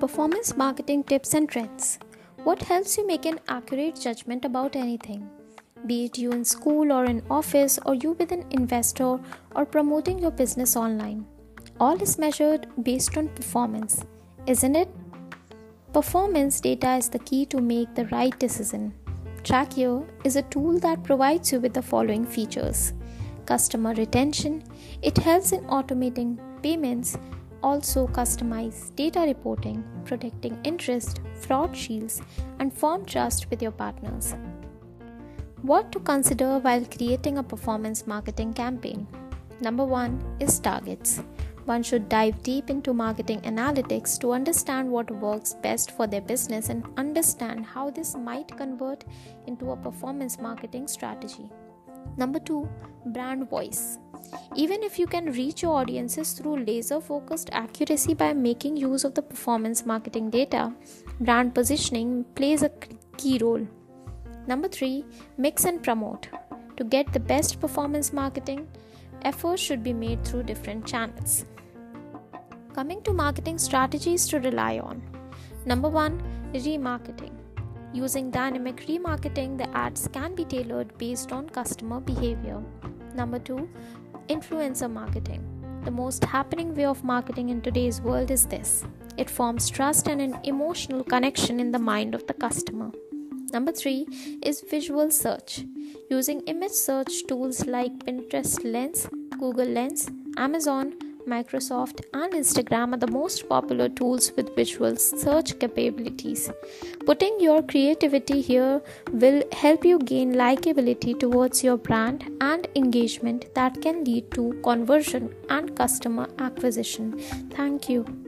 Performance marketing tips and trends. What helps you make an accurate judgment about anything? Be it you in school or in office, or you with an investor or promoting your business online. All is measured based on performance, isn't it? Performance data is the key to make the right decision. Trackier is a tool that provides you with the following features customer retention, it helps in automating payments also customize data reporting, protecting interest, fraud shields, and form trust with your partners. What to consider while creating a performance marketing campaign? Number one is targets. One should dive deep into marketing analytics to understand what works best for their business and understand how this might convert into a performance marketing strategy. Number two, brand voice. Even if you can reach your audiences through laser focused accuracy by making use of the performance marketing data, brand positioning plays a key role. Number three, mix and promote. To get the best performance marketing, efforts should be made through different channels. Coming to marketing strategies to rely on. Number one, remarketing. Using dynamic remarketing, the ads can be tailored based on customer behavior. Number two, influencer marketing. The most happening way of marketing in today's world is this it forms trust and an emotional connection in the mind of the customer. Number three is visual search. Using image search tools like Pinterest Lens, Google Lens, Amazon, Microsoft, and Instagram are the most popular tools with visual search capabilities. Putting your creativity here will help you gain likability towards your brand and engagement that can lead to conversion and customer acquisition. Thank you.